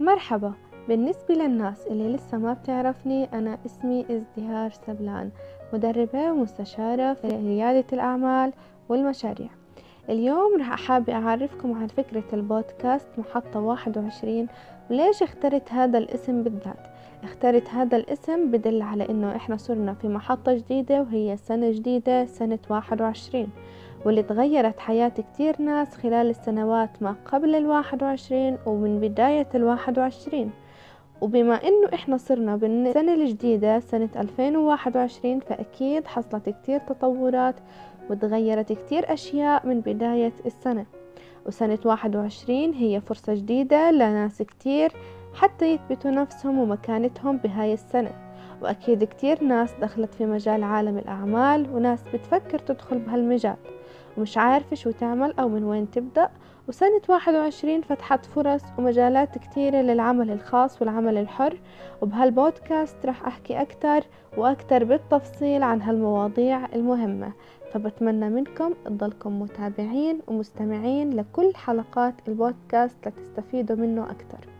مرحبا. بالنسبة للناس اللي لسه ما بتعرفني أنا اسمي ازدهار سبلان مدربة ومستشارة في ريادة الأعمال والمشاريع. اليوم رح أحابي أعرفكم عن فكرة البودكاست محطة واحد وعشرين وليش اخترت هذا الاسم بالذات؟ اخترت هذا الاسم بدل على إنه إحنا صرنا في محطة جديدة وهي سنة جديدة سنة واحد وعشرين. واللي تغيرت حياة كتير ناس خلال السنوات ما قبل الواحد وعشرين ومن بداية الواحد وعشرين. وبما إنه إحنا صرنا بالسنة الجديدة سنة 2021 فأكيد حصلت كتير تطورات وتغيرت كتير أشياء من بداية السنة. وسنة 21 هي فرصة جديدة لناس كتير حتى يثبتوا نفسهم ومكانتهم بهاي السنة. وأكيد كتير ناس دخلت في مجال عالم الأعمال وناس بتفكر تدخل بهالمجال. ومش عارفة شو تعمل أو من وين تبدأ. وسنة واحد وعشرين فتحت فرص ومجالات كتيرة للعمل الخاص والعمل الحر. وبهالبودكاست رح أحكي أكتر وأكتر بالتفصيل عن هالمواضيع المهمة. فبتمنى منكم تضلكم متابعين ومستمعين لكل حلقات البودكاست لتستفيدوا منه أكتر.